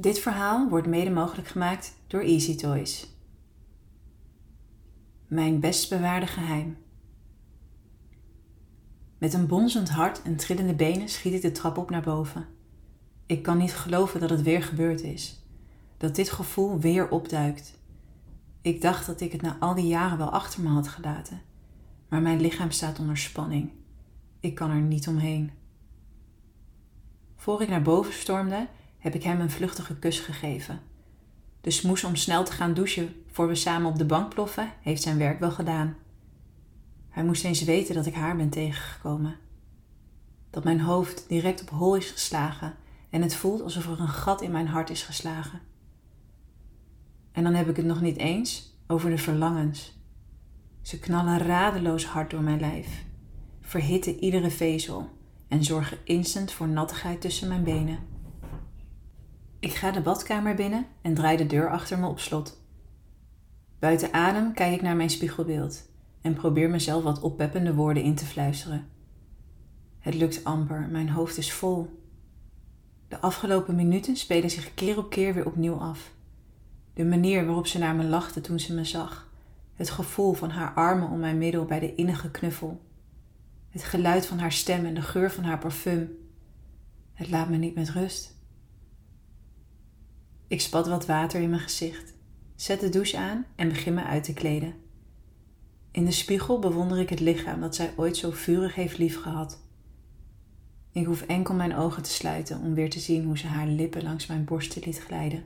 Dit verhaal wordt mede mogelijk gemaakt door Easy Toys. Mijn best bewaarde geheim. Met een bonzend hart en trillende benen schiet ik de trap op naar boven. Ik kan niet geloven dat het weer gebeurd is. Dat dit gevoel weer opduikt. Ik dacht dat ik het na al die jaren wel achter me had gelaten. Maar mijn lichaam staat onder spanning. Ik kan er niet omheen. Voor ik naar boven stormde, heb ik hem een vluchtige kus gegeven. De smoes om snel te gaan douchen voor we samen op de bank ploffen, heeft zijn werk wel gedaan. Hij moest eens weten dat ik haar ben tegengekomen. Dat mijn hoofd direct op hol is geslagen en het voelt alsof er een gat in mijn hart is geslagen. En dan heb ik het nog niet eens over de verlangens. Ze knallen radeloos hard door mijn lijf, verhitten iedere vezel en zorgen instant voor nattigheid tussen mijn benen. Ik ga de badkamer binnen en draai de deur achter me op slot. Buiten adem kijk ik naar mijn spiegelbeeld en probeer mezelf wat oppeppende woorden in te fluisteren. Het lukt amper, mijn hoofd is vol. De afgelopen minuten spelen zich keer op keer weer opnieuw af. De manier waarop ze naar me lachte toen ze me zag, het gevoel van haar armen om mijn middel bij de innige knuffel, het geluid van haar stem en de geur van haar parfum. Het laat me niet met rust. Ik spat wat water in mijn gezicht, zet de douche aan en begin me uit te kleden. In de spiegel bewonder ik het lichaam dat zij ooit zo vurig heeft liefgehad. Ik hoef enkel mijn ogen te sluiten om weer te zien hoe ze haar lippen langs mijn borsten liet glijden.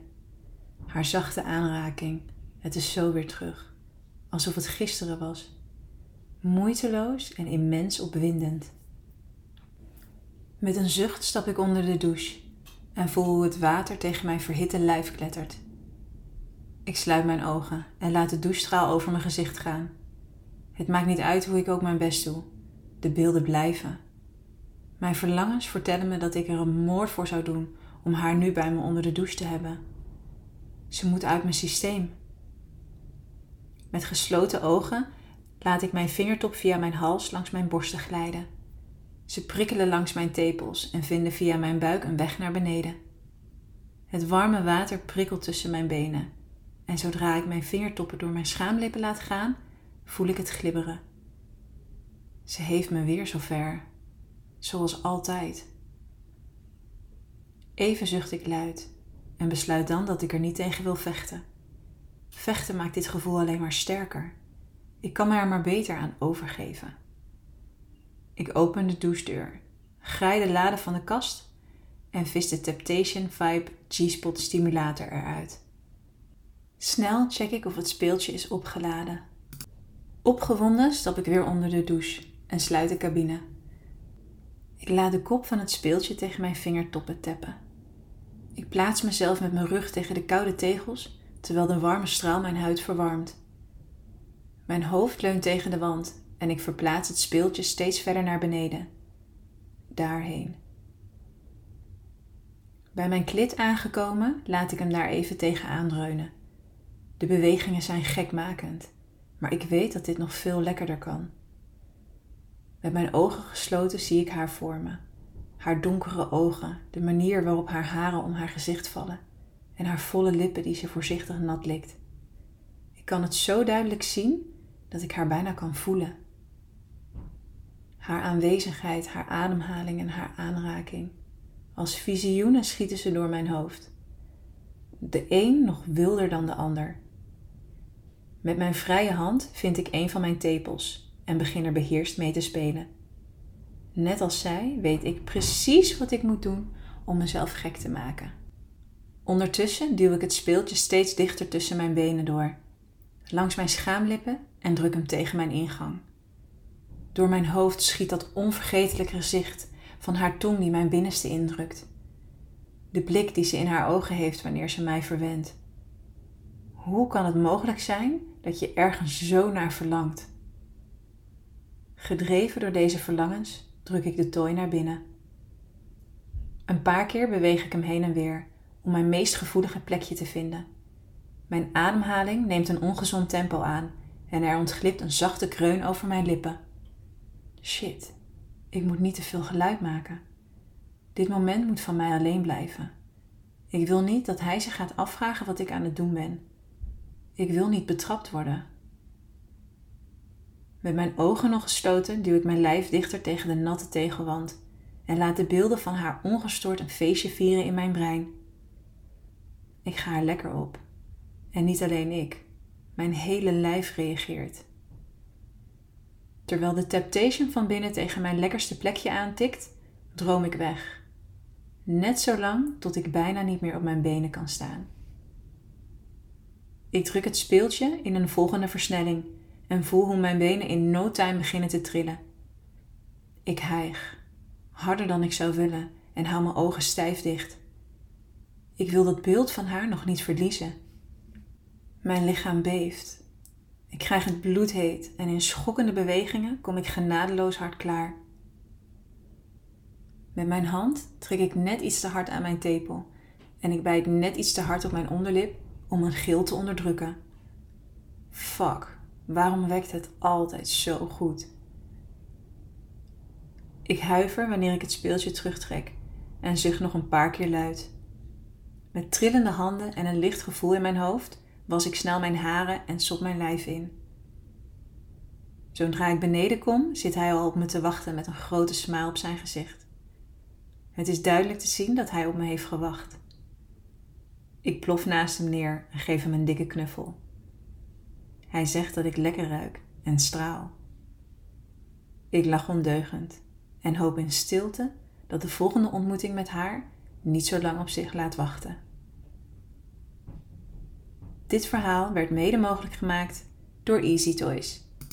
Haar zachte aanraking, het is zo weer terug, alsof het gisteren was. Moeiteloos en immens opwindend. Met een zucht stap ik onder de douche en voel hoe het water tegen mijn verhitte lijf klettert. Ik sluit mijn ogen en laat de douchestraal over mijn gezicht gaan. Het maakt niet uit hoe ik ook mijn best doe. De beelden blijven. Mijn verlangens vertellen me dat ik er een moord voor zou doen om haar nu bij me onder de douche te hebben. Ze moet uit mijn systeem. Met gesloten ogen laat ik mijn vingertop via mijn hals langs mijn borsten glijden. Ze prikkelen langs mijn tepels en vinden via mijn buik een weg naar beneden. Het warme water prikkelt tussen mijn benen en zodra ik mijn vingertoppen door mijn schaamlippen laat gaan, voel ik het glibberen. Ze heeft me weer zover, zoals altijd. Even zucht ik luid en besluit dan dat ik er niet tegen wil vechten. Vechten maakt dit gevoel alleen maar sterker. Ik kan me er maar beter aan overgeven. Ik open de douchedeur, graai de lade van de kast en vis de Temptation Vibe G-Spot stimulator eruit. Snel check ik of het speeltje is opgeladen. Opgewonden stap ik weer onder de douche en sluit de cabine. Ik laat de kop van het speeltje tegen mijn vingertoppen tappen. Ik plaats mezelf met mijn rug tegen de koude tegels terwijl de warme straal mijn huid verwarmt. Mijn hoofd leunt tegen de wand en ik verplaats het speeltje steeds verder naar beneden. Daarheen. Bij mijn klit aangekomen laat ik hem daar even tegenaan dreunen. De bewegingen zijn gekmakend, maar ik weet dat dit nog veel lekkerder kan. Met mijn ogen gesloten zie ik haar voor me. Haar donkere ogen, de manier waarop haar haren om haar gezicht vallen en haar volle lippen die ze voorzichtig nat likt. Ik kan het zo duidelijk zien dat ik haar bijna kan voelen. Haar aanwezigheid, haar ademhaling en haar aanraking. Als visioenen schieten ze door mijn hoofd. De een nog wilder dan de ander. Met mijn vrije hand vind ik een van mijn tepels en begin er beheerst mee te spelen. Net als zij weet ik precies wat ik moet doen om mezelf gek te maken. Ondertussen duw ik het speeltje steeds dichter tussen mijn benen door, langs mijn schaamlippen en druk hem tegen mijn ingang. Door mijn hoofd schiet dat onvergetelijke gezicht van haar tong die mijn binnenste indrukt. De blik die ze in haar ogen heeft wanneer ze mij verwendt. Hoe kan het mogelijk zijn dat je ergens zo naar verlangt? Gedreven door deze verlangens druk ik de tooi naar binnen. Een paar keer beweeg ik hem heen en weer om mijn meest gevoelige plekje te vinden. Mijn ademhaling neemt een ongezond tempo aan en er ontglipt een zachte kreun over mijn lippen. Shit, ik moet niet te veel geluid maken. Dit moment moet van mij alleen blijven. Ik wil niet dat hij zich gaat afvragen wat ik aan het doen ben. Ik wil niet betrapt worden. Met mijn ogen nog gesloten duw ik mijn lijf dichter tegen de natte tegelwand en laat de beelden van haar ongestoord een feestje vieren in mijn brein. Ik ga er lekker op. En niet alleen ik, mijn hele lijf reageert. Terwijl de temptation van binnen tegen mijn lekkerste plekje aantikt, droom ik weg. Net zo lang tot ik bijna niet meer op mijn benen kan staan. Ik druk het speeltje in een volgende versnelling en voel hoe mijn benen in no time beginnen te trillen. Ik hijg, harder dan ik zou willen, en hou mijn ogen stijf dicht. Ik wil dat beeld van haar nog niet verliezen. Mijn lichaam beeft. Ik krijg het bloed heet en in schokkende bewegingen kom ik genadeloos hard klaar. Met mijn hand trek ik net iets te hard aan mijn tepel en ik bijt net iets te hard op mijn onderlip om een gil te onderdrukken. Fuck, waarom wekt het altijd zo goed? Ik huiver wanneer ik het speeltje terugtrek en zucht nog een paar keer luid. Met trillende handen en een licht gevoel in mijn hoofd was ik snel mijn haren en sop mijn lijf in. Zodra ik beneden kom, zit hij al op me te wachten met een grote smile op zijn gezicht. Het is duidelijk te zien dat hij op me heeft gewacht. Ik plof naast hem neer en geef hem een dikke knuffel. Hij zegt dat ik lekker ruik en straal. Ik lach ondeugend en hoop in stilte dat de volgende ontmoeting met haar niet zo lang op zich laat wachten. Dit verhaal werd mede mogelijk gemaakt door Easy Toys.